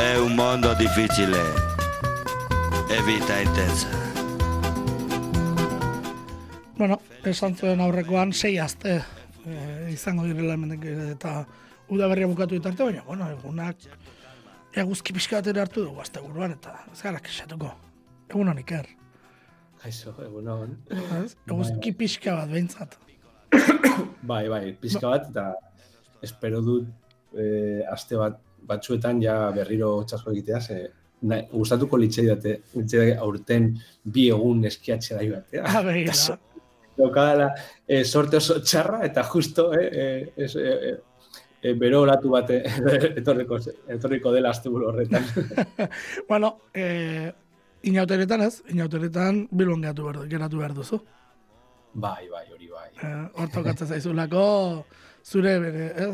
È un mondo difficile e vita intensa. Bueno, esan zuen aurrekoan sei aste e, izango direla hemendik eta udaberria bukatu ditarte, baina, bueno, egunak eguzki pixka bat ere hartu dugu azte buruan, eta ez gara kesatuko. Egun honik er. Kaixo, egunon. Ez? Eguzki pixka bat behintzat. Bai, bai, pizka bat, eta espero dut eh, aste bat batzuetan ja berriro txasko egitea, ze nahi, gustatuko litzei dute, litzei aurten bi egun eskiatzea da batea. Ah, begira. Daukadala, eh, sorte oso txarra, eta justo, eh, eh, es, eh, eh, bero olatu bat eh, etorriko, etorriko dela asteburu horretan. bueno, e, inauteretan ez, inauteretan bilbon geratu behar, geratu behar duzu. bai, bai, hori bai. E, hor tokatzen zaizulako, zure bere, ez,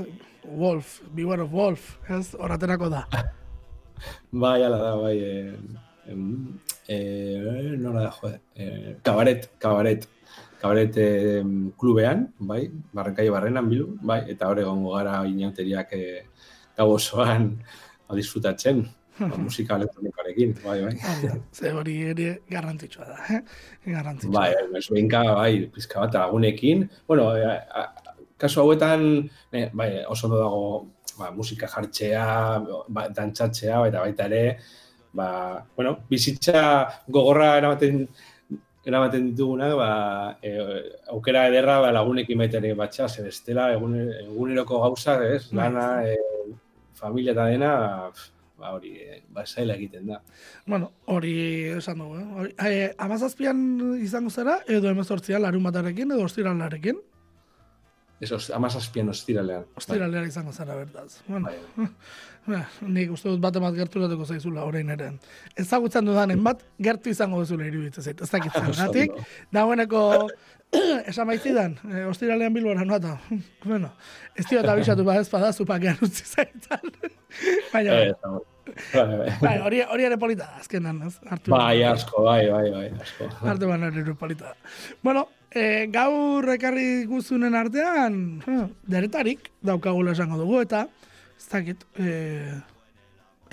Wolf, Beware of Wolf, ez, horaterako da. Bai, ala da, bai. Eh, eh, nola da, joder. Eh, kabaret, kabaret. Kabaret eh, klubean, bai, barrenkai barrenan bilu, bai, eta hor egongo gara inauteriak eh, gau osoan ba, disfrutatzen, ba, musika elektronikoarekin, bai, bai. Ze hori ere garrantzitsua da, eh? Garrantzitsua. Bai, bai, benka, bai, pizka bat lagunekin. Bueno, eh, a- a- kasu hauetan, eh, bai, oso ondo dago ba, musika jartzea, ba, dantzatzea, eta baita ere, ba, bueno, bizitza gogorra eramaten eramaten ditugunak, ba, e, aukera ederra ba, lagunekin baita ere batxa, ze bestela egun, eguneroko gauza, ez, lana, e, familia eta dena, ba, hori, e, ba, zaila egiten da. Bueno, hori esan dugu, eh? Hori, eh, amazazpian izango zara, edo emezortzian larun batarekin, edo ostiralarekin, Eso, amazazpian ostiralean. ostiralera izango zara bertaz. Bueno, Bai. Ba, nik uste dut bat emat gerturatuko zaizula orain eren. Ezagutzen dudanen bat, gertu izango duzula iruditzen zait. Ez dakit zergatik. ondo. Dagoeneko, esan baitzidan, e, ostiralean bilbora noata. bueno, ez dio eta bisatu ba ez bada, zupakean utzi zaitan. Baina, Eh, eta, bai, bai. bai, hori, hori ere polita azkenan, ez? Bai, asko, bai, bai, bai, asko. Arte baina ere polita. Bueno, e, gaur ekarri guzunen artean, huh, deretarik daukagula esango dugu, eta ez dakit, e,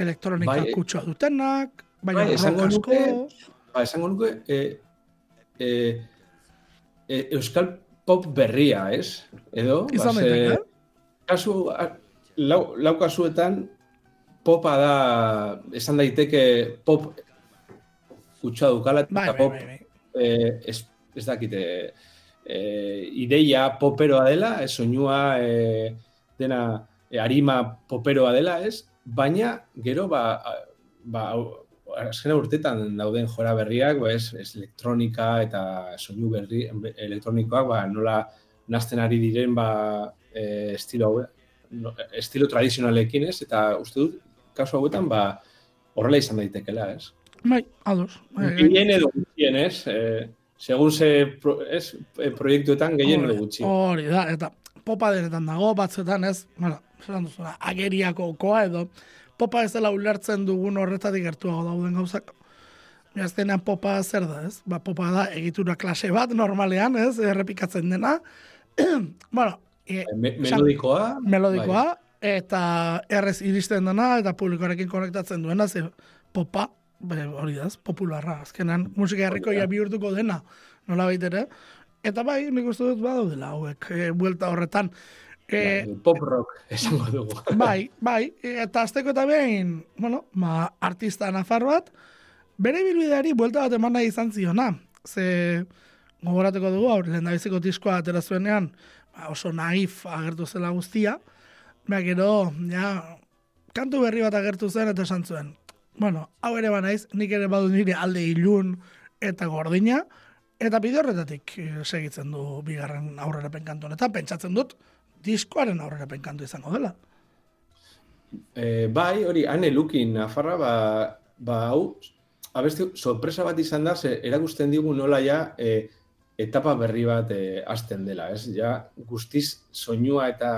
elektronika Bai, kutsua dutenak, baina bai, esango nuke- Ba, esango nuke, e, e, e, Euskal pop berria, ez? Edo, izan ba, ze- daiteke, kasu, a- lau, lau kasuetan popa da, esan daiteke pop kutsua dukala, bai, eta bai, pop bai, bai. eh, ez, ez dakite, eh, ideia poperoa dela, ez soinua eh, dena eh, arima poperoa dela, ez? Baina, gero, ba, ba, hau- azken urtetan dauden jora berriak, ba, ez, ez elektronika eta soinu berri elektronikoak, ba, nola nazten ari diren, ba, eh, estilo hau, no, estilo tradizionalekin, ez? Eta uste dut, kasu hauetan, ba, horrela izan daitekela, ez? Bai, ados. Bai, Gehien edo gutxien, ez? Eh, segun ze pro, ez, eh, proiektuetan gehien edo Hori- gutxi. Hori da, eta popa denetan dago, batzuetan ez, bueno, esan duzuna, ageriako okoa edo, popa ez dela ulertzen dugun horretatik gertuago dauden gauzak. Azkenean popa zer da, ez? Ba, popa da egitura klase bat, normalean, ez? Errepikatzen dena. bueno, e, Me, esan- melodikoa. melodikoa, bai. eta errez iristen dena, eta publikoarekin konektatzen duena, ze popa, be, hori da, ez, popularra, azkenan musika herrikoia bihurtuko dena, nola ere. Eta bai, nik uste dut badaudela hauek, e, buelta horretan. E, Bai, pop rock esango dugu. bai, bai, eta azteko eta behin, bueno, ma, artista nafar bat, bere bilbideari buelta bat eman nahi izan ziona. Ze gogorateko dugu, aur, lehen diskoa atera zuenean, ba, oso naif agertu zela guztia, ba, gero, ja, kantu berri bat agertu zen eta esan zuen. Bueno, hau ere banaiz, nik ere badu nire alde ilun eta gordina, eta bide horretatik eh, segitzen du bigarren aurrerapen kantu honetan, pentsatzen dut, diskoaren aurrerapen kantu izango dela. Eh, bai, hori, ane lukin, Nafarra, ba, ba hau, abesti, sorpresa bat izan da, ze erakusten digu nola ja eh, etapa berri bat eh, hasten dela, ez? Ja, guztiz soinua eta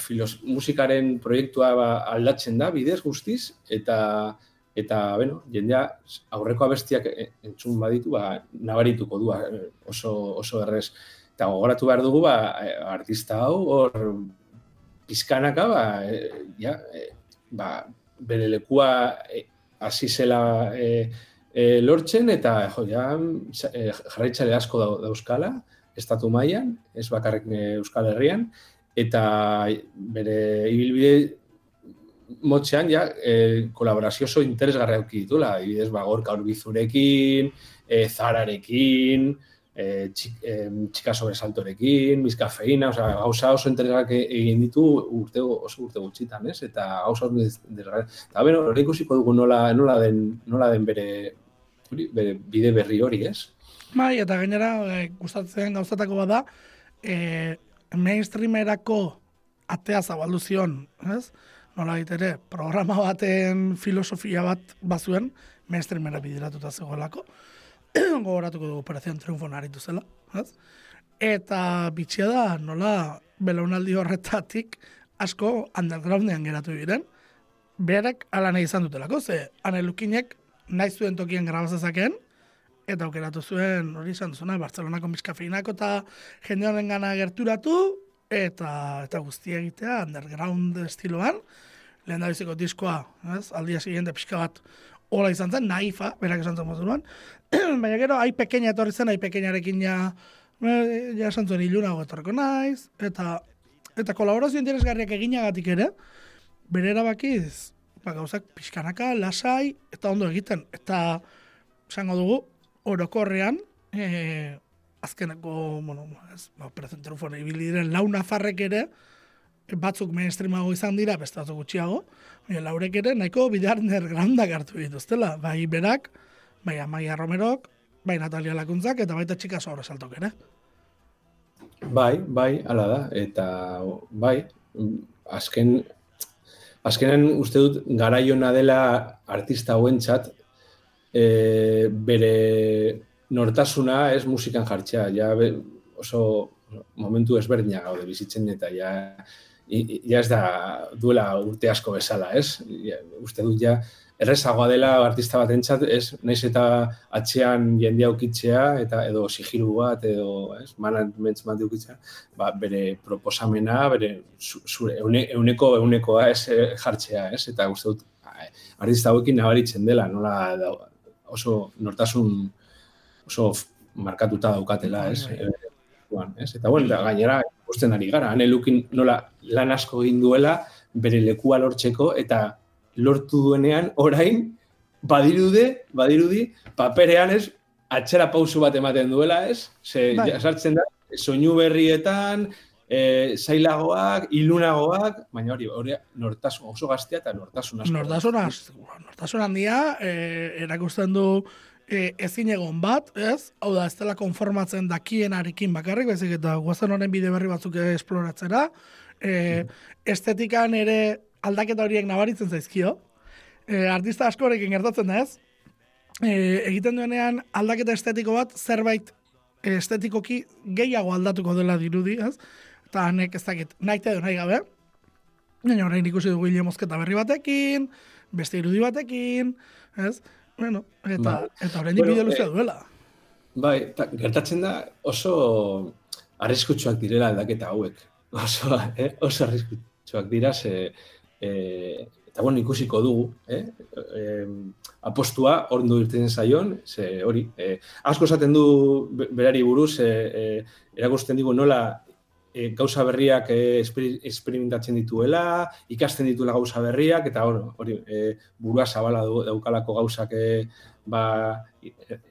filos, musikaren proiektua ba, aldatzen da, bidez guztiz, eta eta, bueno, jendea aurreko abestiak eh, entzun baditu, ba, nabarituko du eh, oso, oso errez. Eta gogoratu behar dugu, ba, eh, artista hau, hor, pizkanaka, ba, eh, ja, eh, ba, bere lekua e, hasi zela e, e, lortzen, eta jo, ja, e, jarraitzale asko da, dauzkala, estatu mailan, ez bakarrik Euskal Herrian, eta bere ibilbide motxean ja, e, kolaborazio oso interesgarra euki ditula, ibidez, ba, gorka urbizurekin, e, zararekin, e, txik, e, txika sobresaltorekin, bizkafeina, oza, gauza oso interesgarrak egin ditu urte, oso urte gutxitan, ez? Eta gauza oso interesgarrak. Eta, beno, hori ikusiko dugu nola, nola, den, nola den bere, bere bide berri hori, ez? Bai, eta gainera, e, gustatzen gauzatako bada, e, mainstreamerako atea zabaldu zion, ez? Nola ere, programa baten filosofia bat bazuen, mainstreamera bideratuta zegoelako. gogoratuko dugu operazion triunfo naritu zela. Ez? Eta bitxia da, nola, belaunaldi horretatik asko undergroundean geratu diren, berek ala nahi izan dutelako, ze anelukinek nahi zuen tokien grabazazakeen, eta aukeratu zuen, hori izan duzuna, Barcelonako miskafeinako eta jende honen gana gerturatu, eta eta guztia egitea underground estiloan, lehen da biziko diskoa, ez? aldia siguiente pixka bat hola izan zen, naifa, berak esan zen mozuruan. Baina gero, ai pequeña etorri zen, ai pequeñarekin ja, ja esan zuen ilunago etorreko naiz, eta eta kolaborazio interesgarriak eginagatik ere, bere erabakiz, ba, gauzak pixkanaka, lasai, eta ondo egiten. Eta, esango dugu, orokorrean, e, azkeneko, bueno, ez, ba, prezenterufone ibili diren launa farrek ere, batzuk mainstreamago izan dira, beste batzuk gutxiago, baina laurek ere nahiko bidar nergrandak hartu dituztela, bai berak, bai Amaia Romerok, bai Natalia Lakuntzak, eta baita txika sobra saltok ere. Bai, bai, ala da, eta bai, azken, azkenen uste dut garaiona dela artista hauen e, bere nortasuna ez musikan jartzea, ja oso momentu ezberdinak gaude bizitzen eta ja ja ez da duela urte asko bezala, ez? uste dut ja, errezagoa dela artista bat entzat, ez? Naiz eta atxean jendea ukitzea, eta edo sigilu bat, edo, ez? Management bat ba, bere proposamena, bere zure, eune, euneko, eunekoa ez eh, jartzea, ez? Eta uste dut, artista hauekin nabaritzen dela, nola oso nortasun oso markatuta daukatela, ez? Bai, bai. ez? Eta bueno, da, gainera, ikusten ari gara. Hane lukin nola lan asko egin duela bere lekua lortzeko eta lortu duenean orain badirude, badirudi, paperean ez, atxera pausu bat ematen duela ez, ze bai. sartzen da, soinu berrietan, e, zailagoak, ilunagoak, baina hori, hori nortasun, oso gaztea eta nortasun asko. Nortasun, nortasun handia, e, erakusten du e, ezin egon bat, ez? Hau da, ez dela konformatzen dakienarekin bakarrik, bezik eta guazen honen bide berri batzuk esploratzera. E, estetikan ere aldaketa horiek nabaritzen zaizkio. E, artista asko horrekin gertatzen da, ez? E, egiten duenean aldaketa estetiko bat zerbait estetikoki gehiago aldatuko dela dirudi, ez? Eta hanek ez dakit, nahi edo nahi gabe. Baina horrein ikusi dugu hile mozketa berri batekin, beste irudi batekin, ez? Bueno, eta, ba. eta horrein bueno, luzea eh, duela. Bai, ta, gertatzen da oso arriskutsuak direla aldaketa hauek. Oso, eh? oso arriskutsuak dira, ze, eh, eta bueno, ikusiko dugu, eh? eh apostua ordu irten zaion, ze hori, eh, asko esaten du berari buruz, eh, eh, erakusten digu nola e, gauza berriak e, esperimentatzen dituela, ikasten dituela gauza berriak, eta hori, hori e, burua zabala du, daukalako gauzak e, ba,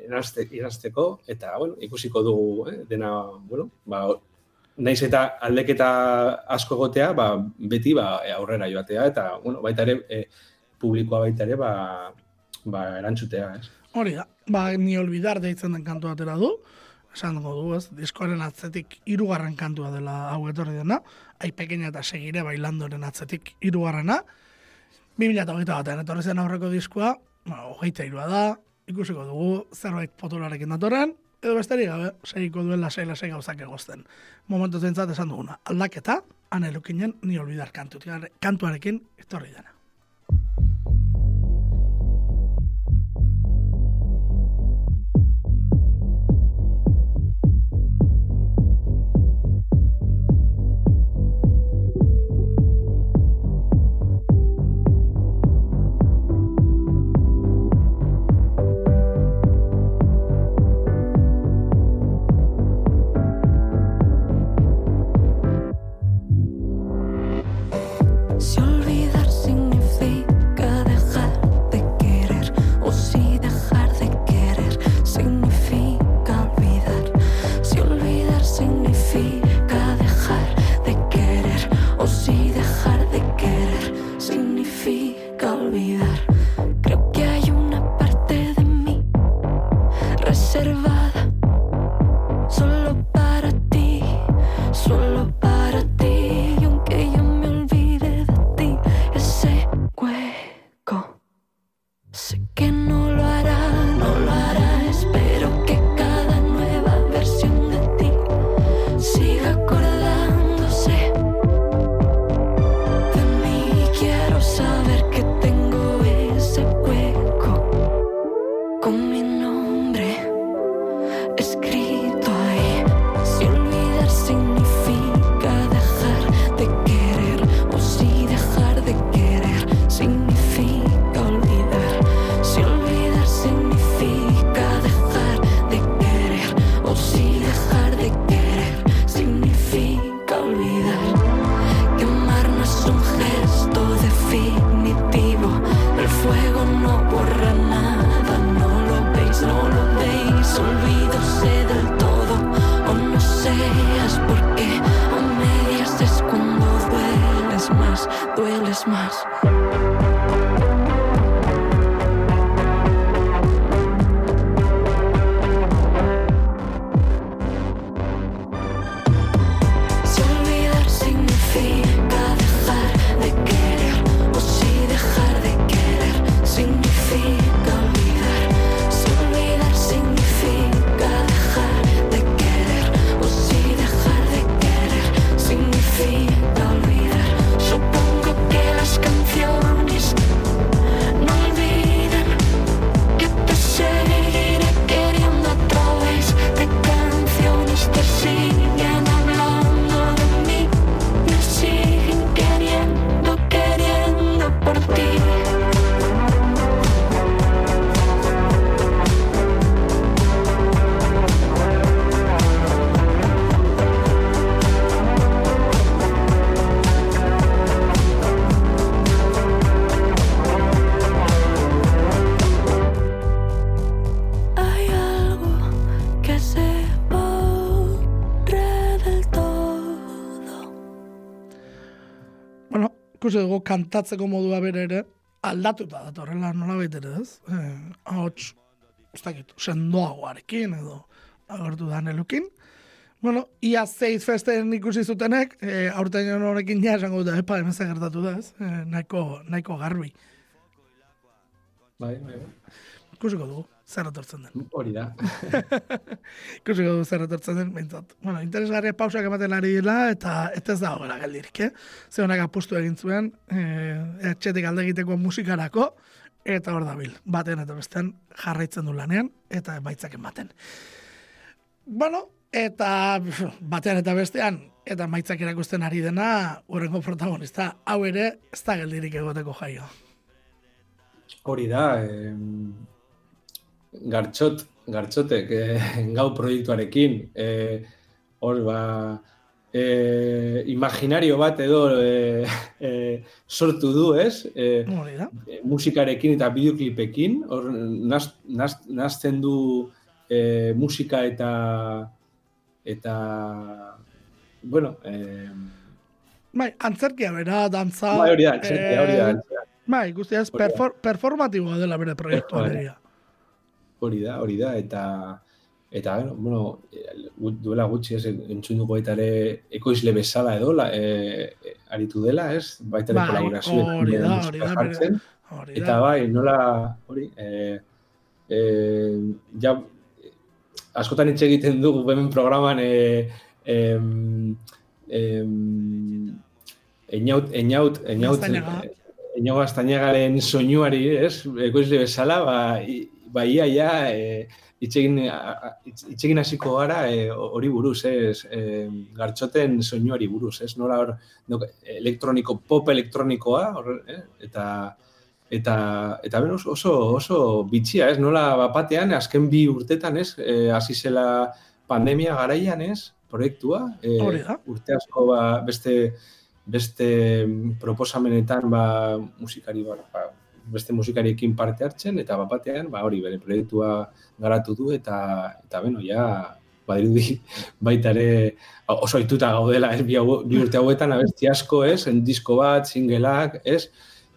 erazte, erazteko, eta bueno, ikusiko dugu eh, dena, bueno, ba, naiz eta aldeketa asko gotea, ba, beti ba, aurrera joatea, eta bueno, baita ere, e, publikoa baita ere, ba, ba, erantzutea. Ez. Hori da, ba, ni olvidar deitzen den kantu atera du, esan dugu du, ez, diskoaren atzetik irugarren kantua dela hau etorri dena, ai pequeña eta segire bailandoren atzetik irugarrena, 2008 batean etorri zen aurreko diskoa, ba, hogeita irua da, ikusiko dugu zerbait potolarekin datorren, edo besterik gabe, segiko duen lasai lasai gauzak egozten. Momentu zentzat esan duguna, aldaketa, anelukinen ni olvidar kantuarekin etorri dena. Ikusi kantatzeko modua bere ere, aldatuta datorrela nola ere, ez? Eh, ahots, ez dakit, sendoagoarekin edo agertu da nelukin. Bueno, ia zeiz festen ikusi zutenek, eh, aurten horrekin ja esango dut, epa, hemen gertatu da, ez? Eh, nahiko, nahiko garbi. Bai, bai, bai. Ikusiko dugu, zer etortzen den. Hori da. Ikusiko dugu zer etortzen den, behintzat. Bueno, interesgarria pausak ematen ari dela, eta ez dago gara geldirik, eh? Ze honak apustu egin zuen, eh, etxetik alde egiteko musikarako, eta hor dabil, baten eta bestean jarraitzen du lanean, eta baitzak ematen. Bueno, eta batean eta bestean, eta maitzak erakusten ari dena, urrengo protagonista, hau ere, ez da geldirik egoteko jaio. Hori da, em, gartxot, gartxotek eh, gau proiektuarekin, eh, hor ba, eh, imaginario bat edo eh, eh, sortu du, ez? Da. musikarekin eta bideoklipekin, hor naz, naz, nazten du eh, musika eta eta bueno, eh, Bai, antzerkia bera, dantza... bai, hori da, antzerkia, hori da. Bai, da. perfor, performatiboa dela bere proiektua Bai. alegia. Hori da, hori da, eta eta bueno, bueno, duela gutxi ez entzun dugu baita ere ekoizle bezala edo la, eh, eh, aritu dela, ez? Baita ere Bai, kolaborazio hori da, hori da, Hori Eta da. bai, nola, hori, eh, eh, ja, askotan hitz egiten dugu hemen programan eh, em, em, Einaut, einaut, einaut, Gaztañaga. Einaut Gaztañagaren soinuari, ez, ekoizle bezala, ba, i- ba ia, ia, e, itxegin, itxegin hasiko gara e, hori buruz, ez, e, gartxoten soinuari buruz, ez, nola hor, no, elektroniko, pop elektronikoa, hor, eh, eta, eta, eta ben oso, oso, oso bitxia, ez, nola bapatean, azken bi urtetan, ez, e, hasi zela pandemia garaian, ez, proiektua, e, urte asko ba, beste, beste proposamenetan ba, musikari ba, ba, beste musikariekin parte hartzen eta bapatean ba hori bere proiektua garatu du eta eta beno ja badirudi baita ere oso aituta gaudela ez bi, hau- bi urte hauetan abesti asko ez en disko bat singleak ez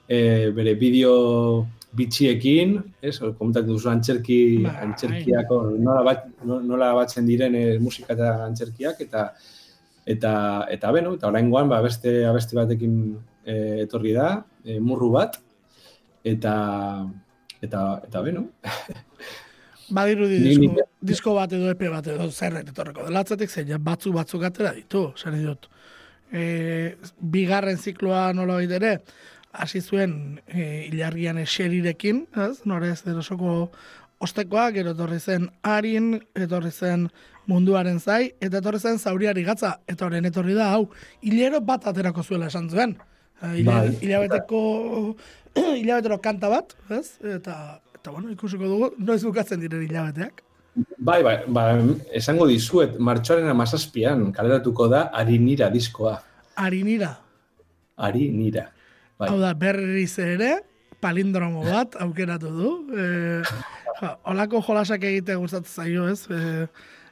e, bere bideo bitxiekin, ez, komentatu duzu antzerki, Bai. antzerkiak hor, nola, bat, nola batzen diren eh, musika eta antzerkiak, eta eta eta beno, eta oraingoan ba beste abesti batekin eh, etorri da, eh, murru bat eta eta eta beno. Badirudi Ni- disko, disko bat edo epe bat edo zerret etorreko dela zein batzu batzuk atera ditu, zer dut. E, bigarren zikloa nola ere, hasi zuen e, ilargian eserirekin, ez? Nore ez erosoko ostekoa, gero etorri zen harin, etorri zen munduaren zai, eta etorri zen zauriari gatza, eta horren etorri da, hau, hilero bat aterako zuela esan zuen. Hile- Bai. hilabeteko, hilabetero kanta bat, ez? Eta, eta bueno, ikusiko dugu, noiz bukatzen diren hilabeteak. Bai, bai, ba, esango dizuet, martxoaren amazazpian kaleratuko da Arinira diskoa. Harinira. Arinira. Bai. Hau da, berriz ere, palindromo bat aukeratu du. E, ja, olako jolasak egite gustatzen zaio, ez? E,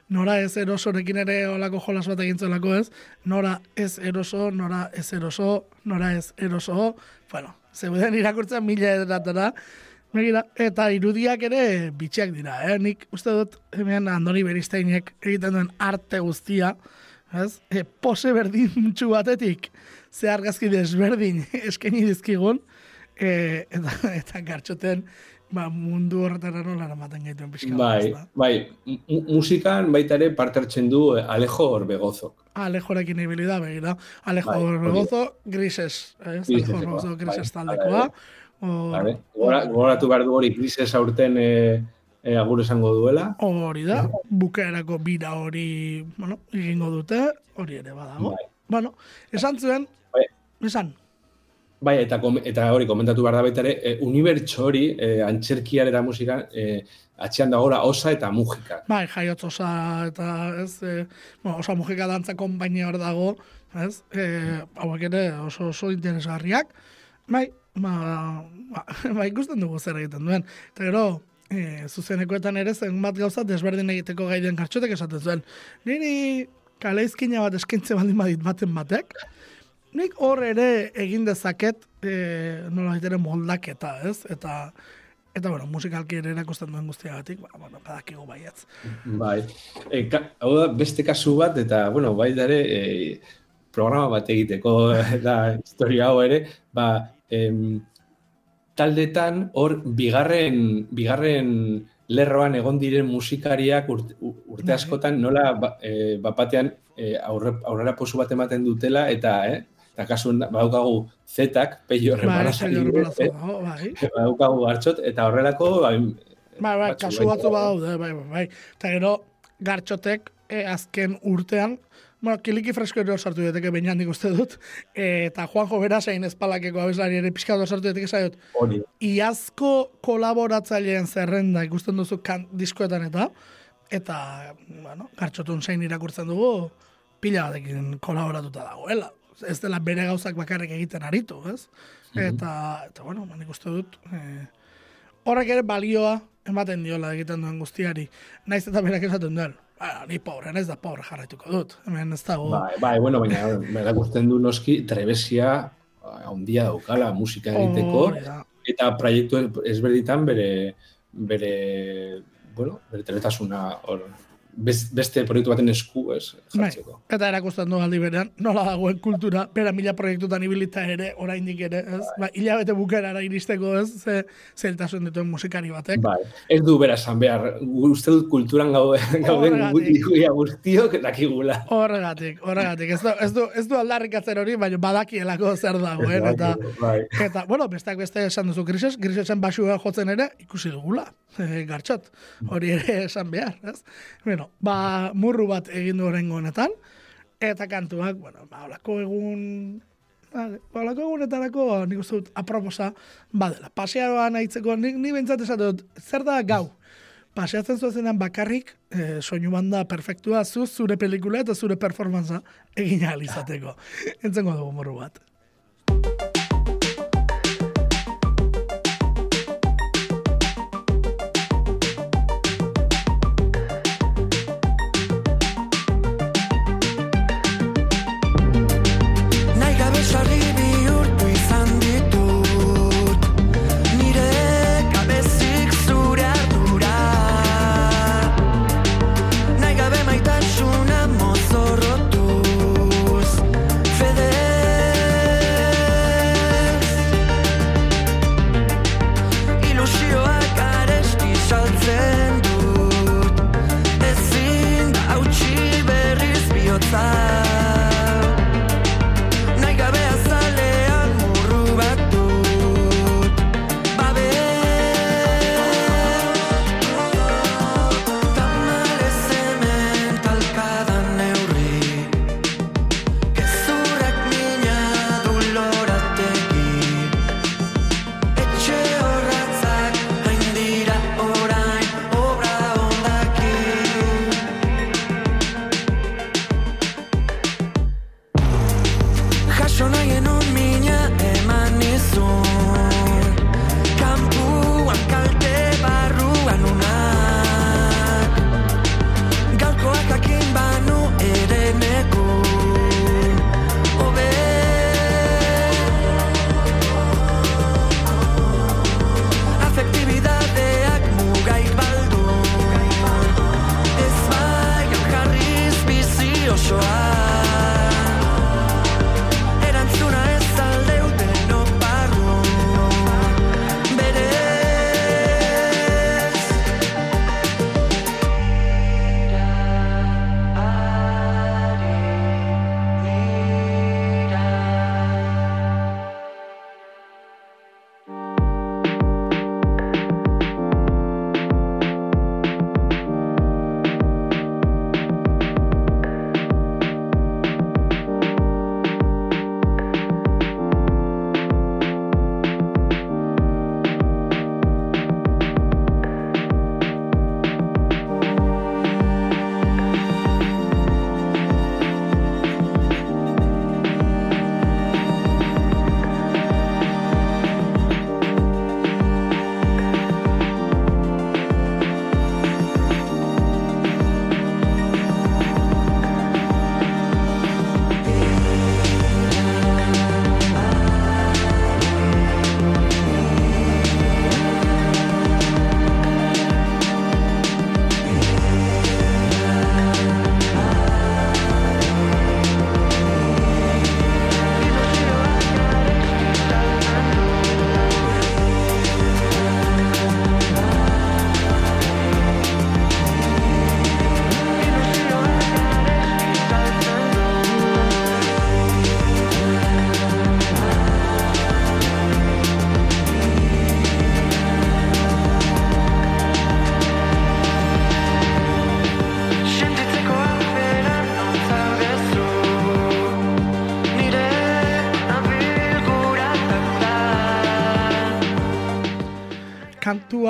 nora ez erosorekin ere olako jolas bat egin zuelako, ez? Nora ez eroso, nora ez eroso, nora ez eroso. Bueno, zeuden irakurtzen mila edatara. Begira, eta irudiak ere bitxiak dira, eh? Nik uste dut hemen Andoni Beristeinek egiten duen arte guztia, ez? E, pose berdin mutxu batetik, ze argazki desberdin eskaini dizkigun, e, eta, eta gartxoten ba, mundu horretara nola eramaten gaituen pixka. Bai, ezta? bai, mu- musikan baita ere parte hartzen du eh, Alejo Orbegozok. Alejorekin ibili da, begira. Alejo Bai, da. Orbegozo, grises, ez? Alejo Grisesekoa, Orbegozo, grises bai, taldekoa. Vale? Gora- Gogoratu behar du hori krisis aurten e, e, agur esango duela. Hori da, bukaerako bira hori, bueno, egingo dute, hori ere badago. Bai. Bueno, esan zuen, Bai. esan, Bai, eta, eta hori komentatu behar da baita ere, e, unibertso hori, e, antxerkian eta musikan, e, atxean dagoela osa eta mugika. bai, jaiotz osa eta ez, e, bueno, osa mugika dantza konpainia hor dago, ez, e, hauek ere oso oso interesgarriak, bai, ba, ba, ba, ikusten dugu zer egiten duen. Eta gero, e, zuzenekoetan ere zen bat gauza desberdin egiteko gai den kartxotek esaten zuen. Niri kaleizkina bat eskaintze baldin badit baten batek, nik hor ere egin dezaket e, nola ere moldaketa, ez? Eta, eta bueno, musikalki ere erakusten duen guztiagatik, ba, bueno, badakigu baietz. Bai. E, ka, hau da, beste kasu bat, eta, bueno, baita ere, e, programa bat egiteko, da, historia hau ere, ba, em, taldetan hor bigarren, bigarren lerroan egon diren musikariak urte, urte Bai. askotan nola ba, e, bapatean e, aurre, aurrera posu bat ematen dutela eta eh, eta kasu badaukagu zetak, peio Bai, reparazo, serio reparazo dago, bai. badaukagu hartxot, eta horrelako bai, Bai, bai, Batzu kasu bai. batzu badaude, bai, bai, bai. Eta gero, gartxotek, e, azken urtean, bueno, kiliki fresko ere sartu daiteke baina handik uste dut, e, eta Juanjo Berasain espalakeko abeslari ere pixka bat sartu daiteke zaiot, hori. iazko kolaboratzaileen zerrenda ikusten duzu kan, diskoetan eta, eta, bueno, gartxotun zein irakurtzen dugu, pila batekin kolaboratuta dagoela. Ez dela bere gauzak bakarrik egiten aritu, ez? Eta, eta bueno, nik uste dut, eh, horrek ere balioa ematen diola egiten duen guztiari. Naiz eta berak esaten duen, "Ba, ni pobre, naiz da pobre jarraituko dut. Hemen ez dago... Bai, bai, bueno, baina erakusten du noski trebesia handia daukala musika egiteko da. eta proiektu ezberditan bere bere bueno, bere teletasuna hor bes- beste proiektu baten esku, ez, Bai, jartzeko. eta erakusten du aldi berean, nola dagoen kultura, bera mila proiektutan ibilita ere, oraindik ere, ez? Ba, hilabete bukaerara iristeko, ez? Ze, zeltasun dituen musikari batek. Bai, ez du bera esan behar, uste dut kulturan gaude, gauden guia guztiok dakigula. Horregatik, horregatik. Ez du, ez du, ez du aldarrikatzen hori, baina badakielako zer dagoen, eta... bai. Eta, bueno, besteak beste esan duzu grises, grisesen basua jotzen ere ikusi dugula, e, gartxot. Hori ere esan behar, ez? Bueno, ba, murru bat egin du horrengo honetan, eta kantuak, bueno, ba, olako egun... Vale, ba, olako egunetarako nik uste dut aproposa badela. Pasearoan aitzeko, nik ni bentsat esate dut, zer da gau? Paseatzen zuezenan bakarrik, e, soinu banda perfektua, zu zure pelikula eta zure performantza egin ahal izateko. Entzengo dugu morru bat.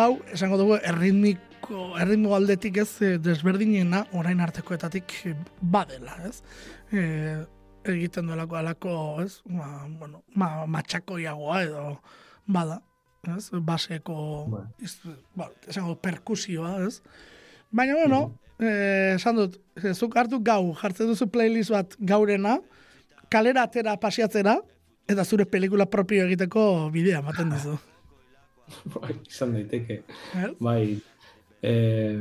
Hau, esango dugu, erritmiko, erritmo aldetik ez eh, desberdinena, orain artekoetatik eh, badela, ez? E, egiten duelako alako, ez? Ma, bueno, ma, matxakoiagoa edo bada, ez? Baseko, Bai. iz, ba, esango perkusioa, ez? Baina, bueno, eh, esan dut, zuk hartu gau, jartzen duzu playlist bat gaurena, kalera atera pasiatzera, eta zure pelikula propio egiteko bidea ematen dizu. Bai, izan daiteke. Bai, eh,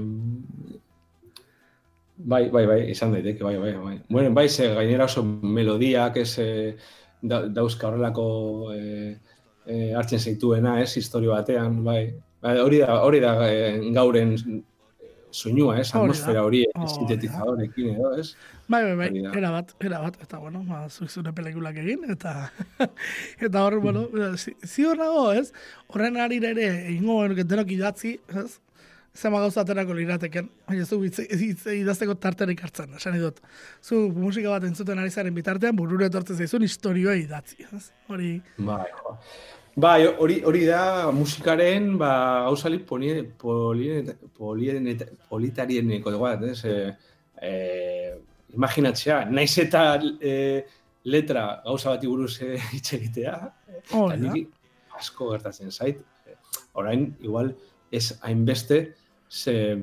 bai, bai, bai, izan daiteke, bai, bai, bai. Bueno, bai, ze gainera oso melodiak, ez, eh, da, dauzka horrelako eh, eh, hartzen zaituena, ez, historio batean, bai. bai hori da, hori da eh, gauren soinua, ez, atmosfera hori, da. sintetizadorekin edo, ez? Bai, bai, bai, era bat, era bat, eta bueno, ba, zuk zure pelikulak egin, eta eta hor, bueno, zi- ziur nago, ez? Horren harira ere, egingo genuke denok idatzi, ez? Zema gauza aterako lirateken, baina zu idazteko tarterik hartzen, esan dut. Zu musika bat entzuten ari zaren bitartean, burure etortzen zaizun historioa idatzi, ez? Hori, Bai. Bai, hori hori da musikaren ba gauzali poli poli poli politarieneko bat, ez? Eh, eh, imaginatzea, naiz eta eh, letra gauza bati buruz hitz egitea, eta da. niri asko gertatzen zait. Orain igual ez hainbeste ze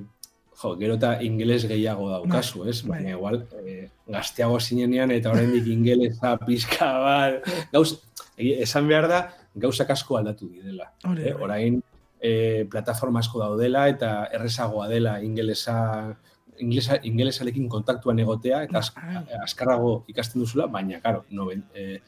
jo, gero eta ingeles gehiago daukazu, ez? bai. Baina igual eh, gazteago zinenean eta oraindik ingelesa pizka bat, gauz, esan behar da, gauzak asko aldatu direla. Hori Eh, bai. orain eh, plataforma asko daudela eta errezagoa dela ingelesa ingelesa, ingelesarekin kontaktuan egotea eta Bai. azkarrago ikasten duzula, baina, karo, no, eh,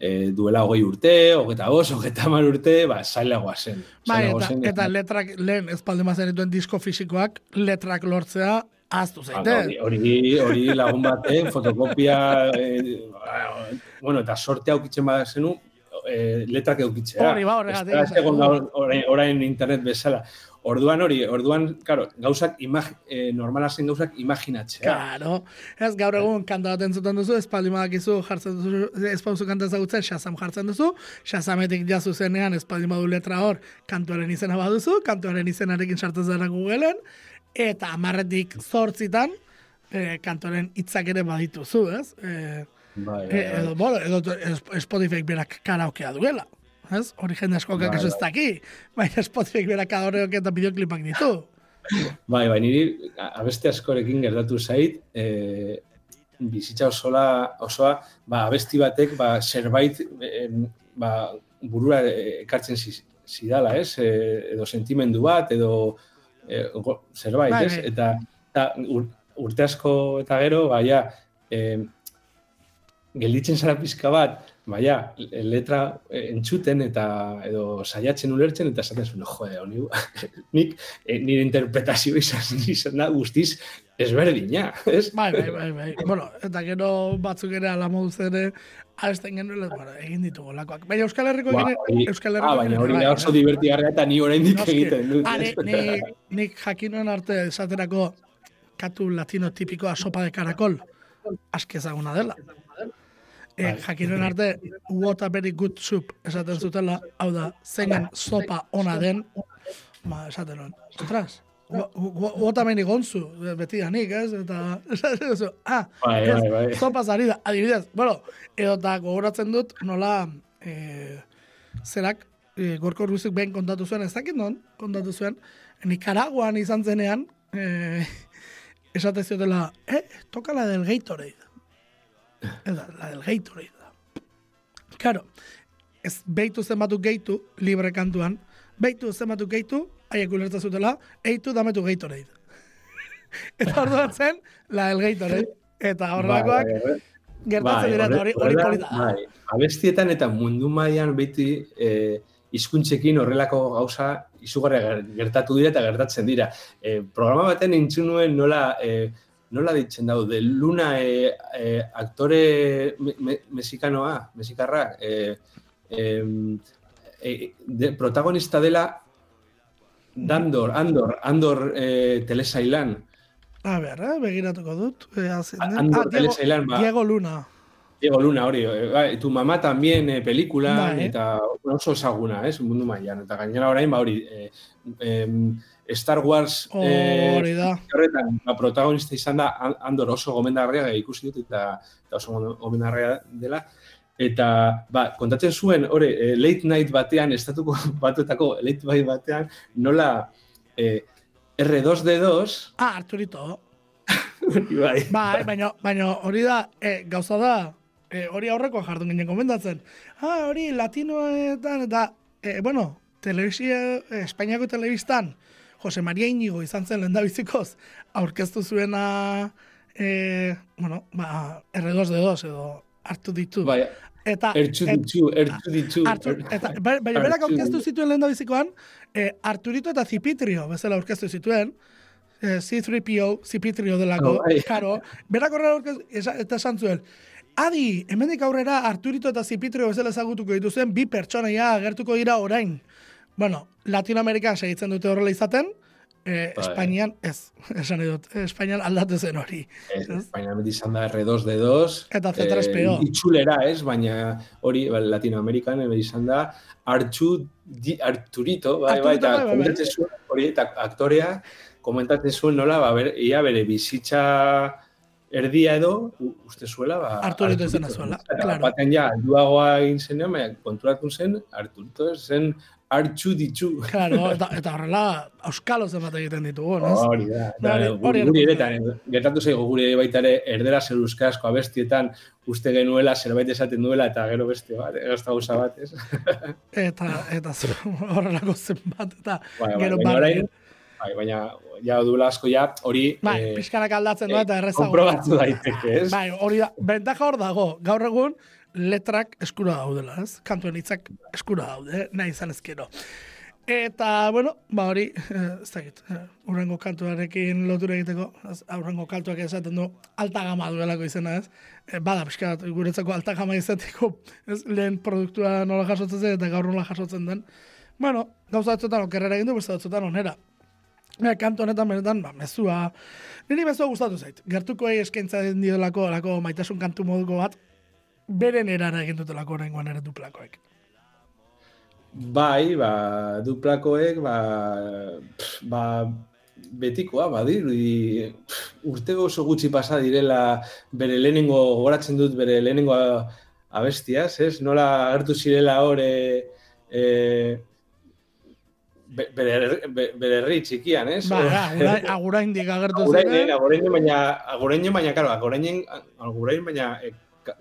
eh, duela hogei urte, hogeta bos, hogeta hamar urte, ba, zailagoa zen. Zailagoa eta, zen, eta letrak, lehen ez palde mazenituen disko fisikoak, letrak lortzea, aztu Ah, zaite. hori, hori, lagun baten, fotokopia, eh, bueno, eta sorte aukitzen bada eh, letrak eukitzea. Hori ba, horregatik Ez da, egon orain, orain internet bezala. Orduan hori, orduan, karo, gauzak, imag, eh, normala zen gauzak imaginatzea. Claro. Ez gaur egun kanta bat entzuten duzu, espaldi badakizu jartzen duzu, ez pauzu kanta ezagutzen, Shazam jartzen duzu, Shazametik jazu zenean espaldi badu letra hor, kantuaren izena baduzu, kantuaren izenarekin sartzen zara Googleen, eta amarretik zortzitan, eh, kantuaren hitzak ere badituzu, ez? Eh, E, bai, bai. edo, bueno, edo Spotify berak karaokea duela. Ez? Hori jende asko Bai, ez bai. daki. Baina Spotify berak karaoke eta bideoklipak ditu. Bai, bai, niri abeste askorekin gertatu zait, e, bizitza osola, osoa, ba, abesti batek, ba, zerbait, em, ba, burura eh, ekartzen zi- zidala, ez? E, edo sentimendu bat, edo e, go- zerbait, Bai, ez? bai. Eta, eta ur- urte asko eta gero, ba, ja, eh, gelditzen zara pizka bat, baina, letra eh, entzuten eta edo saiatzen ulertzen eta esaten zuen, jode, honi, nik eh, nire interpretazio izan, izan da guztiz ezberdina, ez? Bai, bai, bai, bai. bueno, eta gero batzuk ere ala moduz ere abesten genuela, bueno, egin ditugu lakoak. Baina Euskal Herriko Ba, gine, Euskal ah, Herriko baina gine- hori bai, da oso bai. divertigarria eta ni oraindik egiten dut. Ah, ni, ni, nik jakinuen arte esaterako katu latino tipikoa sopa de caracol aski ezaguna dela. E, Bai. jakinuen arte what a very good soup esaten zutela, hau da, zeinen sopa ona den, ba, esaten nuen, ostras, Gota meni gontzu, beti da nik, ez? Eta, esaten ah, Bai, bai, bai. sopa zari da, adibidez. Bueno, edo eta gogoratzen dut, nola, e, zerak, e, gorko ruizik behin kontatu zuen, ez dakit non, kontatu zuen, Nicaraguan izan zenean, e, esate ziotela, eh, toka la del Gatorade. Eta, la del Gatorade da. Claro, ez beitu zenbatu geitu, libre kantuan, beitu zenbatu geitu, haiek ulertzen zutela, eitu dametu Gatorade. eta orduan zen, la del Gatorade. Eta horrelakoak, Bai, bai, bai. gertatzen dira, hori hori da. bai, abestietan eta mundu mailan beti eh, hizkuntzekin horrelako gauza izugarri ger- gertatu dira eta gertatzen dira. Eh, programa baten entzun nuen nola eh, nola ditzen dau, de Luna eh, eh, aktore me, me, mexikanoa, mexikarra, eh, em, eh, de, protagonista dela Dandor, Andor, Andor eh, telesailan. A ber, eh, begiratuko dut. Eh, hazen den. Andor Ah, Diego, telesailan, ba, Diego Luna. Diego Luna, hori, eh, bai, tu mamá también eh, pelikulan, Bai. eta oso ezaguna, ez, mundu mailan. Eta gainera orain, ba, hori, eh, em, Star Wars eh, Hori da. horretan, ba, protagonista izan da An- Andor oso gomendarria ikusi dut, eta, eta oso gomendarria dela. Eta, ba, kontatzen zuen, hori, eh, late night batean, estatuko batuetako late night batean, nola eh, R2D2, Ah, Arturito. bai, Bai, baina, baina hori da, e, gauza da, e, hori aurrekoa jardun ginen komendatzen. Ah, hori latinoetan, eta, e, bueno, telebizia, e, Espainiako telebistan, Jose Maria Inigo izan zen lendabizikoz, aurkeztu zuena, e, bueno, ba, R2D2 edo hartu ditu. bai, eta, ertzu et- ditu, ertzu ditu. Artur, eta, ba- baina berak aurkeztu zituen lehen bizikoan, eh, Arturito eta Zipitrio bezala aurkeztu zituen, eh, C3PO, Zipitrio delako, Oh, bai. karo, berak horrela aurkeztu, eta esan zuen, Adi, hemendik aurrera Arturito eta Zipitrio bezala ezagutuko dituzuen bi pertsonaia agertuko dira orain. Bueno, Latinoamerikan segitzen dute horrela izaten, eh, Bai. Espainian ez, esan nahi dut, eh, Espainian aldatu zen hori. Ez, Baina beti izan da R2D2. Eta C3PO. Eh, itxulera, ez? Baina hori ba, Latinoamerikan beti izan da Artxu, di, Arturito, bai, bai, eta bai, bai. komentatzen zuen, hori, eta aktorea komentatzen zuen nola, ba, ber, ia bere bizitza erdia edo, uste zuela, ba, Arturito izena zuela, claro. Baten ja, alduagoa egin zenean, baina konturatu zen, Arturito zen Artxu ditxu. Claro, eta, eta horrela, auskalo zenbat egiten ditugu, ez? Hori da. Eta hori- guri ere, eta gertatu zaigu guri ere baita ere, erdera zer euskarazko abestietan uste genuela zerbait esaten duela eta gero beste bat, gazta gauza bat, ez? eta eta horrelako zenbat eta Bai, bai, gero baina bai, bai, baina ja duela asko ja hori bai, eh, pixkanak aldatzen da eta errezago. konprobatu daiteke, ez? Bai, hori da, bentaja hor dago, gaur egun letrak eskura daudela, ez? Kantuen hitzak eskura daude, nahi izan ezkero. Eta, bueno, ba hori, eh, ez dakit, eh, urrengo kantuarekin lotura egiteko, aurrengo kantuak esaten du alta gama duelako izena, ez? E, bada, pixka guretzako alta gama izateko, ez, lehen produktua nola jasotzen zen eta gaur nola jasotzen den. Bueno, gauza batzuetan okerrera egin du, beste batzuetan onera. Ja, kantu honetan benetan, ba, mezua, niri mezua gustatu zait. Gertukoei eskaintza den diolako, lako maitasun kantu moduko bat, beren erara egin dutelako oraingoan ere duplakoek. Bai, ba, duplakoek, ba, pff, ba, betikoa, badirudi, pff, urte oso gutxi pasa direla bere lehenengo, gogoratzen dut bere lehenengo abestiaz, ez? Nola agertu zirela hor, e, e, be- bere, be- bere herri txikian, ez? Ba, agurain, aguraindik agertu Agurainen, ziren. agurainen, baina, agurainen, baina, karo, agurainen, agurain, baina, e, ka,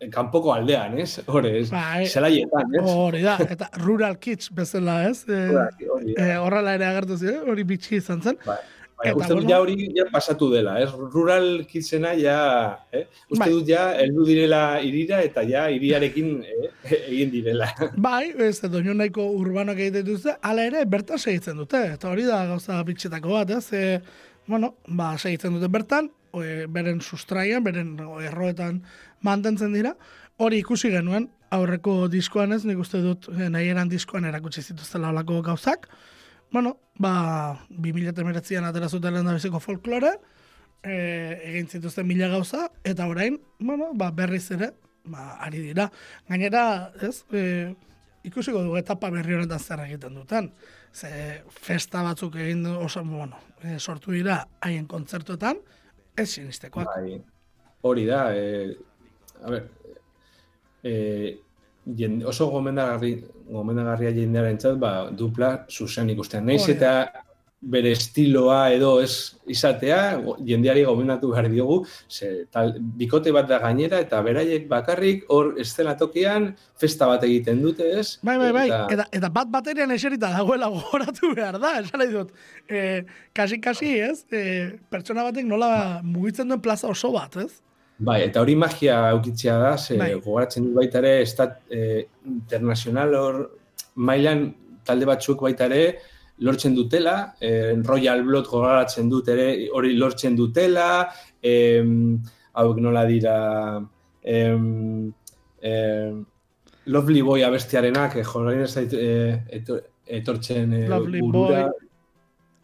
e, kanpoko aldean, ez? Hore, ez? Bai. Zelaietan, ez? Hori da, eta rural kids bezala, ez? E, Hori, hori da. e, horrela ere agertu ziren, hori bitxi izan zen. Bai. Uste dut ja hori ja pasatu dela, ez? Rural kidsena ja, eh? Uste Bai. dut ja heldu direla irira eta ja iriarekin eh, egin direla. Bai, ez doinu nahiko urbanoak egiten dituzte, hala ere bertan segitzen dute, eta hori da gauza bitxetako bat, ez? E, bueno, ba, segitzen dute bertan, e, beren sustraian, beren erroetan mantentzen dira, hori ikusi genuen, aurreko diskoan ez, nik uste dut e, nahi eran diskoan erakutsi zituztela olako gauzak, bueno, ba, 2008an atera zuten lehen biziko folklore, e, egin zituzten mila gauza, eta orain, bueno, ba, berriz ere, ba, ari dira. Gainera, ez, e, ikusiko dugu etapa berri honetan zer egiten duten. Ze festa batzuk egin du, oso, bueno, e, sortu dira haien kontzertuetan, ez sinistekoak. Bai, hori da, e, a ber, e, jende, oso gomendagarri, gomendagarria jendearen txat, ba, dupla zuzen. Naiz Hori da. eta bere estiloa edo ez izatea, jendeari gomendatu behar diogu, ze, tal, bikote bat da gainera, eta beraiek bakarrik hor eszenatokian festa bat egiten dute, ez? Bai, bai, bai, eta, eta bat baterian eserita dagoela gogoratu behar da, esan nahi dut. E, kasi, kasi, ez? E, pertsona batek nola mugitzen duen plaza oso bat, ez? Bai, eta hori magia aukitzea da, ze Bai. gogoratzen dut baita ere, estat eh, internacional hor mailan talde batzuk baita ere, lortzen dutela, eh, Royal Blood gogoratzen dut ere, hori lortzen dutela, em, hauek nola dira, em, em, Lovely Boy abestiarenak, eh, jorain ez zait, eh, eto- etortzen eh, Lovely burura, Boy.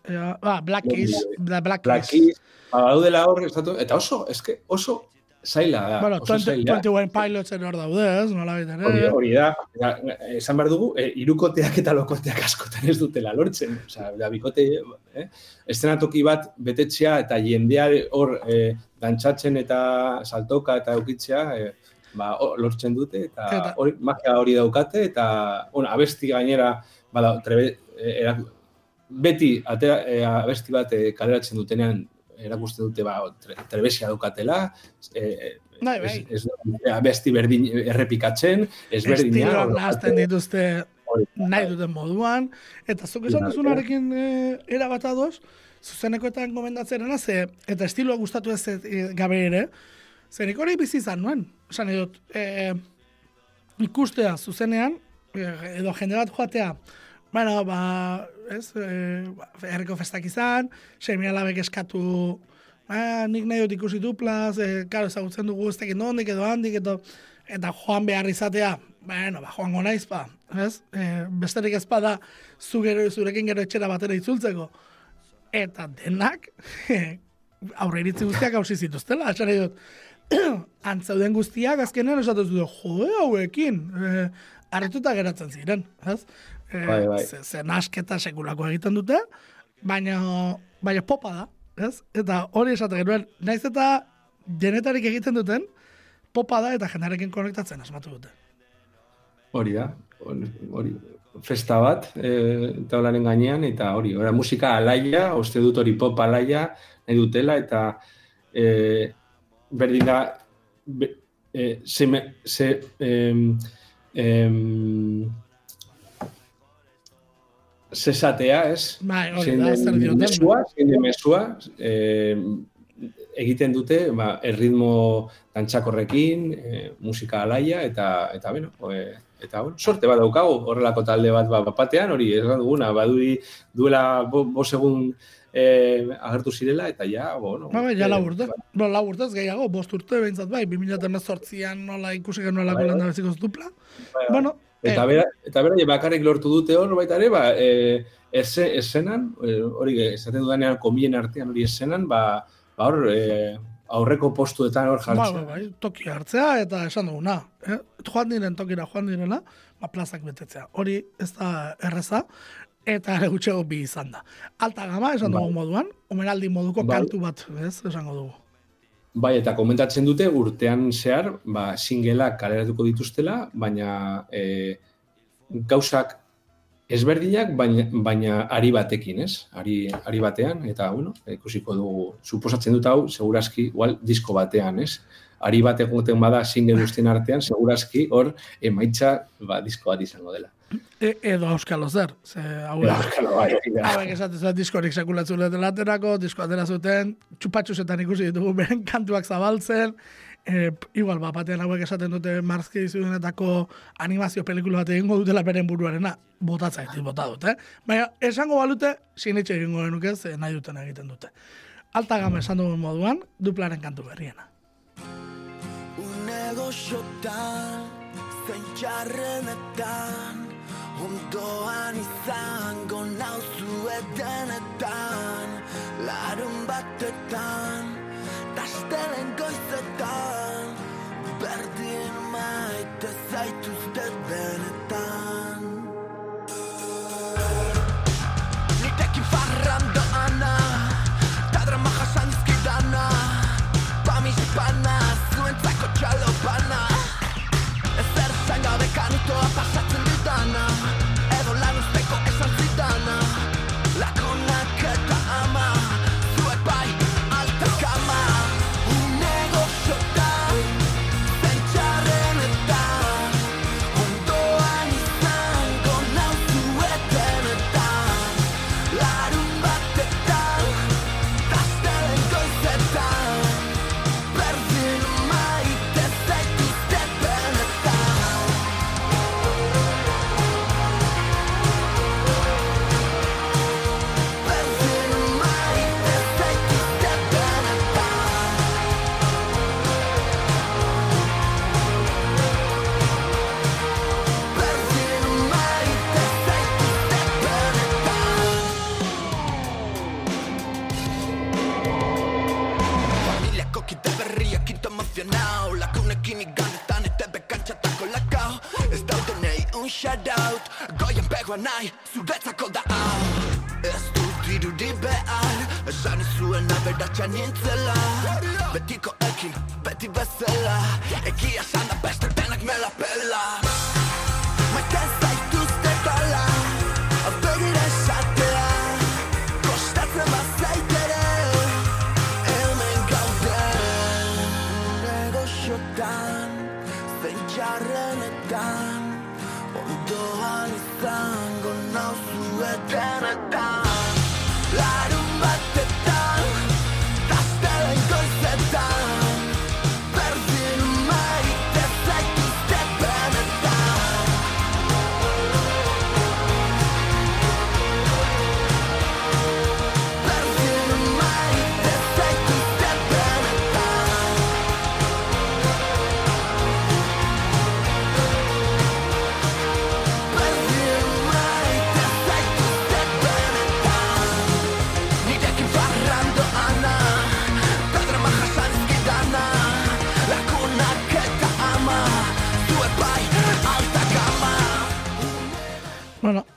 E, ba, Black Keys, Black Black Keys. Keys, ba, daudela hor, eta oso, eske, oso zaila da. Bueno, oso 20, zaila. 21 Pilots ere hor daude, ez? Nola baita Hori, ere. hori da, da, esan behar dugu, e, irukoteak eta lokoteak askotan ez dutela lortzen. Osea, da, bikote, eh? eszenatoki bat betetzea eta jendea hor eh, dantzatzen eta saltoka eta eukitzea, eh, ba, hor lortzen dute eta, Eta- hori, magia hori daukate eta bueno, abesti gainera bada, trebe, eh, erak, beti atera, eh, abesti bat eh, kaleratzen dutenean erakusten dute ba, tre, trebesia daukatela, eh, Bai, bai. Ez, ez, abesti berdin errepikatzen, ezberdina. Nahazten dituzte nahi duten moduan, eta zuk esan Bai. duzunarekin e, erabat ados, zuzenekoetan gomendatzerena, ze, eta estiloa gustatu ez e, gabe ere, ze nik hori bizi izan nuen. Esan nahi dut, e, ikustea zuzenean, e, edo jende bat joatea, bueno, ba, ez, e, herriko festak izan, semi alabek eskatu, ba, nik nahi dut ikusi duplaz, e, karo, ezagutzen dugu ez dakit nondik edo handik, edo, eta joan behar izatea, bueno, ba, joango naiz, ba, ez? E, besterik ez bada, zu gero, zurekin gero etxera batera itzultzeko. Eta denak, aurre iritzi guztiak hausi zituztela, nahi dut, antzeuden guztiak azkenean esatu dut, jo, hauekin, e, harrituta geratzen ziren, ez? E, Bai, bai. Ze, ze nasketa sekulako egiten dute, baina, baina popa da, ez? Eta hori esate genuen, naiz eta genetarik egiten duten, popa da eta jendarekin konektatzen asmatu dute. Hori da, hori, festa bat, e, taularen gainean, eta hori, ora, musika alaia, uste dut hori pop alaia, nahi dutela, eta e, berdin da, be, e, se, me, se, em, em, zesatea, ez? Bai, hori da, zer dioten. Mesua, zein mesua, eh, egiten dute, ba, erritmo dantzakorrekin, eh, musika alaia, eta, eta, bueno, e, eta, bueno, sorte bat daukagu, horrelako talde bat ba, bapatean, hori, ez duguna, baduri duela bo, bos egun eh, agertu zirela, eta ja, bueno. Ba, bai, ja eh, lau urte. Bueno, lau urtez gehiago, bost urte behintzat bai, 2018an nola ikusi genuelako Bai, bai, bai. lehen dupla. bai. Bueno, Eta eh, bera, eta bera bakarrik lortu dute hor baita ere, ba, e, ese, esenan, e, hori esaten dudanean komien artean hori esenan, ba, ba hor, e, aurreko postuetan hor bai, jartzen. bai, bai, toki hartzea eta esan duguna. Eh? Joan diren tokira, joan direla, ba, plazak betetzea. Hori ez da erreza, eta ere gutxego bi izan da. Alta gama, esan dugu Bai. moduan, omenaldi moduko Bai. kantu bat, ez, esango dugu. Bai, eta komentatzen dute urtean zehar, ba, singelak kaleratuko dituztela, baina e, gauzak ezberdinak, baina, baina ari batekin, ez? Ari, ari batean, eta, bueno, ikusiko dugu, suposatzen dut hau, segurazki, igual, disko batean, ez? Ari bat egoten bada single guztien artean, segurazki, hor, emaitza, ba, disko bat izango dela. E, edo Euskalo zer. Ze, hauek, Euskalo, bai, hauek esaten zuen diskorik sekulatzen duten laterako, disko atera zuten, txupatxusetan ikusi ditugu beren kantuak zabaltzen, e, igual, bat batean hauek esaten dute Marzki zuzunetako animazio pelikula bat egingo dutela beren buruarena, botatza ez bota dute, eh? Baina, esango balute, sinetxe egingo genuke, ze nahi duten egiten dute. Alta gama esan dugun moduan, duplaren kantu berriena. Unego xotan, zein txarrenetan Ondoan izango nauzu edenetan Larun batetan, tastelen goizetan Berdin maite zaituzte benetan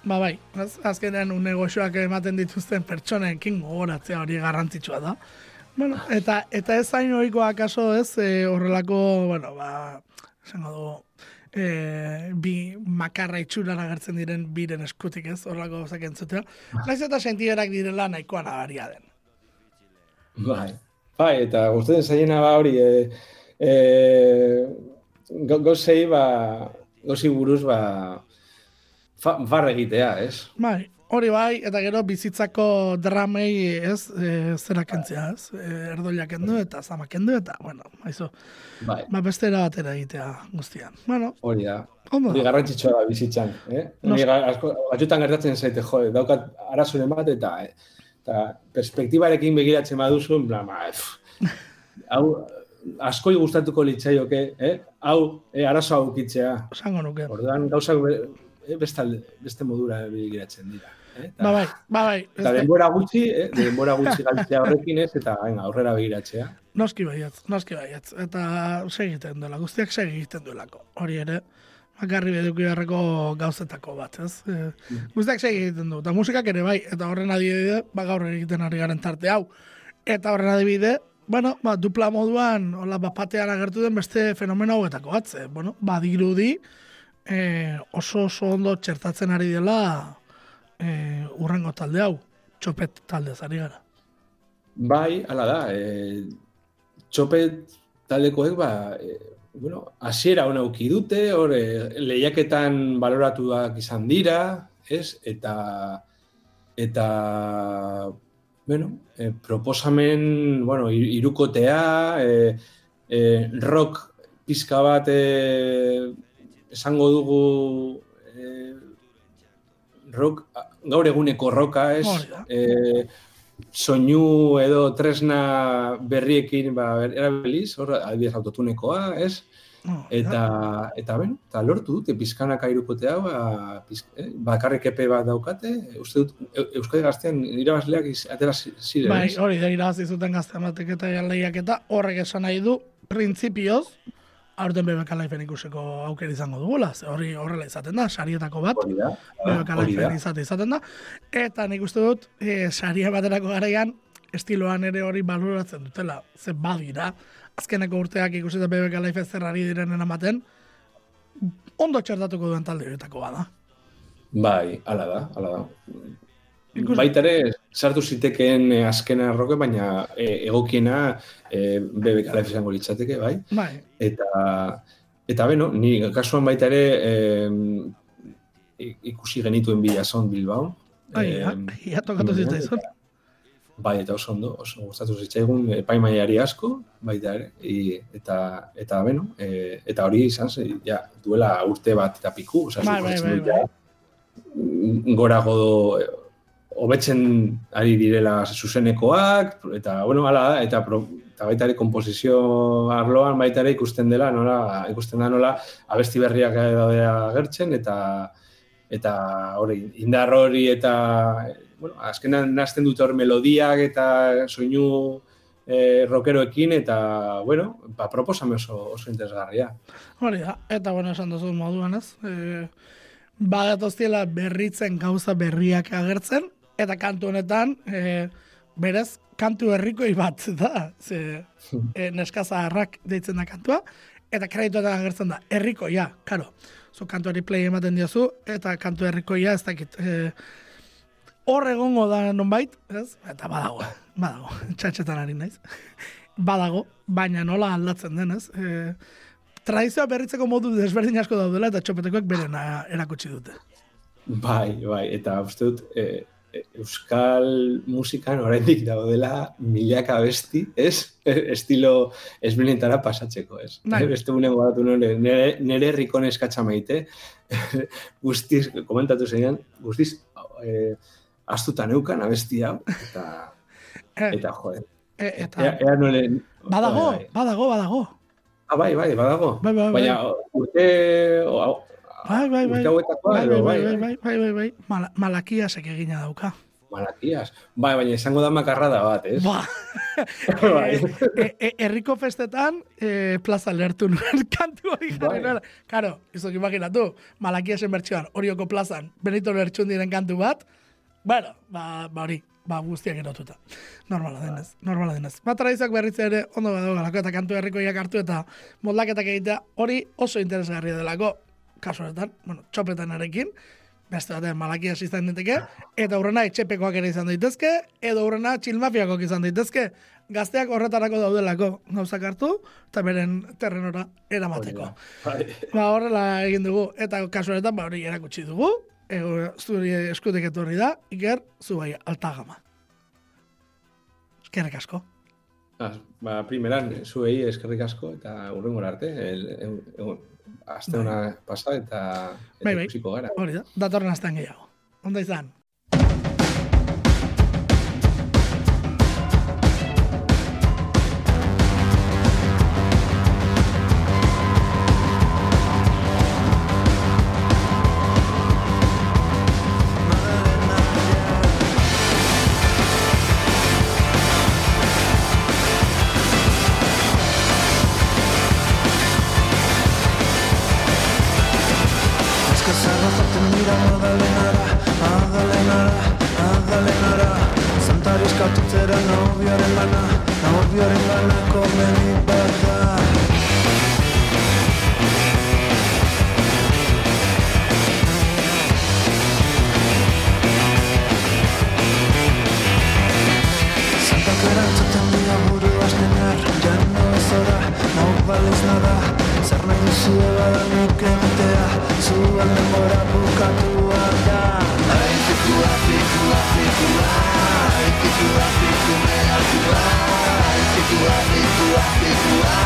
ba bai, az, azkenean un negozioak ematen dituzten pertsonekin gogoratzea hori garrantzitsua da. Bueno, eta eta ez hain ohikoa akaso ez e, horrelako, bueno, ba, esango dugu, e, bi makarra itxuran agertzen diren biren eskutik ez, horrelako gauzak entzutea. Naiz eta sentiberak direla nahikoa nabaria den. Bai, bai, eta gustatzen zaiena ba hori, e, e, go- gozei, ba, gozi buruz, ba, fa, farra egitea, ez? Bai, hori bai, eta gero bizitzako dramei ez, e, zera kentzea ez, e, kendu eta zama kendu eta, bueno, maizu, Bai, ba beste era batera egitea guztian. Bueno, hori da. ondo Hori garrantzitsua da bizitzan, eh? Nos- Hori asko, batzutan gertatzen zaite, jo, daukat arazoren bat eta eh, eta perspektibarekin begiratzen baduzu, en plan, ba, pff, hau askoi gustatuko litzaioke, eh? Hau, eh, arazo hau ukitzea. Esango nuke. Orduan gauzak eh, beste, alde- beste modura begiratzen dira. Eh? Ba bai, ba bai. Eta denbora gutxi, eh? denbora gutxi galtzea horrekin ez, eta venga, aurrera begiratzea. Noski baietz, noski baietz. Eta segiten duela, guztiak segiten duelako. Hori ere, bakarri beduki beharreko gauzetako bat, ez? E, guztiak segiten du. Eta musikak ere bai, eta horren adibide, ba gaur egiten ari garen tarte hau. Eta horren adibide, bueno, ba, dupla moduan, hola, bat batean agertu den beste fenomeno hauetako bat, ze, bueno, badirudi, e, oso oso ondo txertatzen ari dela e, urrengo talde hau, txopet talde ari gara. Bai, hala da, e, txopet taldekoek, ba, e, bueno, hasiera ona uki dute, hor eh, lehiaketan baloratuak izan dira, ez? Eta eta bueno, eh, proposamen, bueno, hirukotea, eh, eh, rock pizka bat eh, esango dugu eh, rock, gaur eguneko roka, ez? Eh, soinu edo tresna berriekin ba, erabiliz, hor, adibidez autotunekoa, ez? No, Eta, eta ben, eta lortu dute pizkanaka irukotea, ba, pizk, eh, bakarrik epe bat daukate, uste dut, Eu- Euskadi gaztean irabazleak iz, atera zi- ziren, Bai, hori da irabazi zuten gazte amateketa ja lehiaketa, horrek esan nahi du, printzipioz, aurten BBK Lifeen ikuseko aukera izango dugula, ze hori horrela izaten da, sarietako bat, BBK. Lifeen izate izaten da, eta nik uste dut, e, saria baterako garaian, estiloan ere hori baloratzen dutela, ze badira, azkeneko urteak ikusita BBK Life zer ari direnen ematen, ondo txertatuko duen talde horietako bada. Bai, ala da, ala da. Baita ere, sartu zitekeen eh, azkena erroke, baina eh, egokiena BBK Life izango litzateke, bai? Bai, Eta, eta beno, ni kasuan baita ere i- ikusi genituen bila son Bilbao. bai, Em, ja tokatu zitzaizun. Bai, eta oso ondo, oso gustatu zitzaigun epaimaiari asko, baita ere, i, eta, eta beno, e, eta hori izan ze, ja, duela urte bat eta piku, oza, Bai, bai, suposatzen bai, dut, ja, hobetzen ari direla zuzenekoak, eta, bueno, hala da, eta, pro, eta baita ere komposizio arloan baita ere ikusten dela, nola, ikusten da nola abesti berriak daude agertzen, eta eta hori, indar hori eta bueno, azkenan nazten dute hor melodiak eta soinu eh, rockeroekin eta, bueno, ba, proposame oso, oso interesgarria. Hori da, eta bueno, esan duzu moduan ez. E, bagatoztiela berritzen gauza berriak agertzen, eta kantu honetan, e, berez, kantu herrikoi bat da, ze e, neskazaharrak deitzen da kantua, eta kredituetan agertzen da, herrikoia, karo. Zo kantuari play ematen diozu, eta kantu herrikoia ez dakit. E, hor egongo da nonbait, ez? Eta badago, badago, txatxetan ari naiz. Badago, baina nola aldatzen denez. E, tradizioa berritzeko modu desberdin asko daudela eta txopetekoek berena erakutsi dute. Bai, bai, eta uste dut, e, euskal musikan oraindik daudela milaka abesti, ez? Estilo ezberdinetara pasatzeko, ez? Bai. Beste unen goratu nire, nire, herriko neskatxa maite, guztiz, komentatu zeinan, guztiz, e, astuta neukan abesti hau, eta, Eh, eta joder. e, eta Ea, ea nole... badago, Bai, bai. badago, badago. Ah, bai, bai, badago. Bai, bai, bai. Baina urte... Bai, bai, bai. Bai, bai, bai, bai, bai, bai, bai, bai. Mala, malakiasek egina dauka. Malakias. Bai, baina izango da makarrada bat, ez? Ba, Bai. e, e, herriko festetan e, plaza lertu nuen kantu hori jarri. Karo, izok imaginatu, malakiasen bertsioan, horioko plazan, benito lertxun diren kantu bat, bueno, ba, ba hori, ba guztiak erotuta. Normala denez, normala denez. Ba, tradizioak berritze ere, ondo badago galako, eta kantu herrikoiak hartu eta moldaketak egitea, hori oso interesgarria delako, kasu honetan, bueno, txopetanarekin, beste batean malakias izan daiteke, eta aurrena etxepekoak ere izan daitezke, edo aurrena txilmafiakoak izan daitezke, gazteak horretarako daudelako gauzak hartu, eta beren terrenora eramateko. Ba, horrela egin dugu, eta kasu honetan, ba, hori erakutsi dugu, ego, zuri eskutik etorri da, iker, zu bai, altagama. Eskerrik asko. Ah, ba, primeran, zuei eskerrik asko eta urrengora arte. El, el, el, aste ona pasa eta, eta Bai, bai. ikusiko gara. Hori da, datorren astean gehiago. Onda izan. Zer nahi duzu bada nik egitea Zuan denbora bukatua da Ai, fikua, fikua, fikua Ai, fikua, fikumea, fikua Ai, fikua, fikua, fikua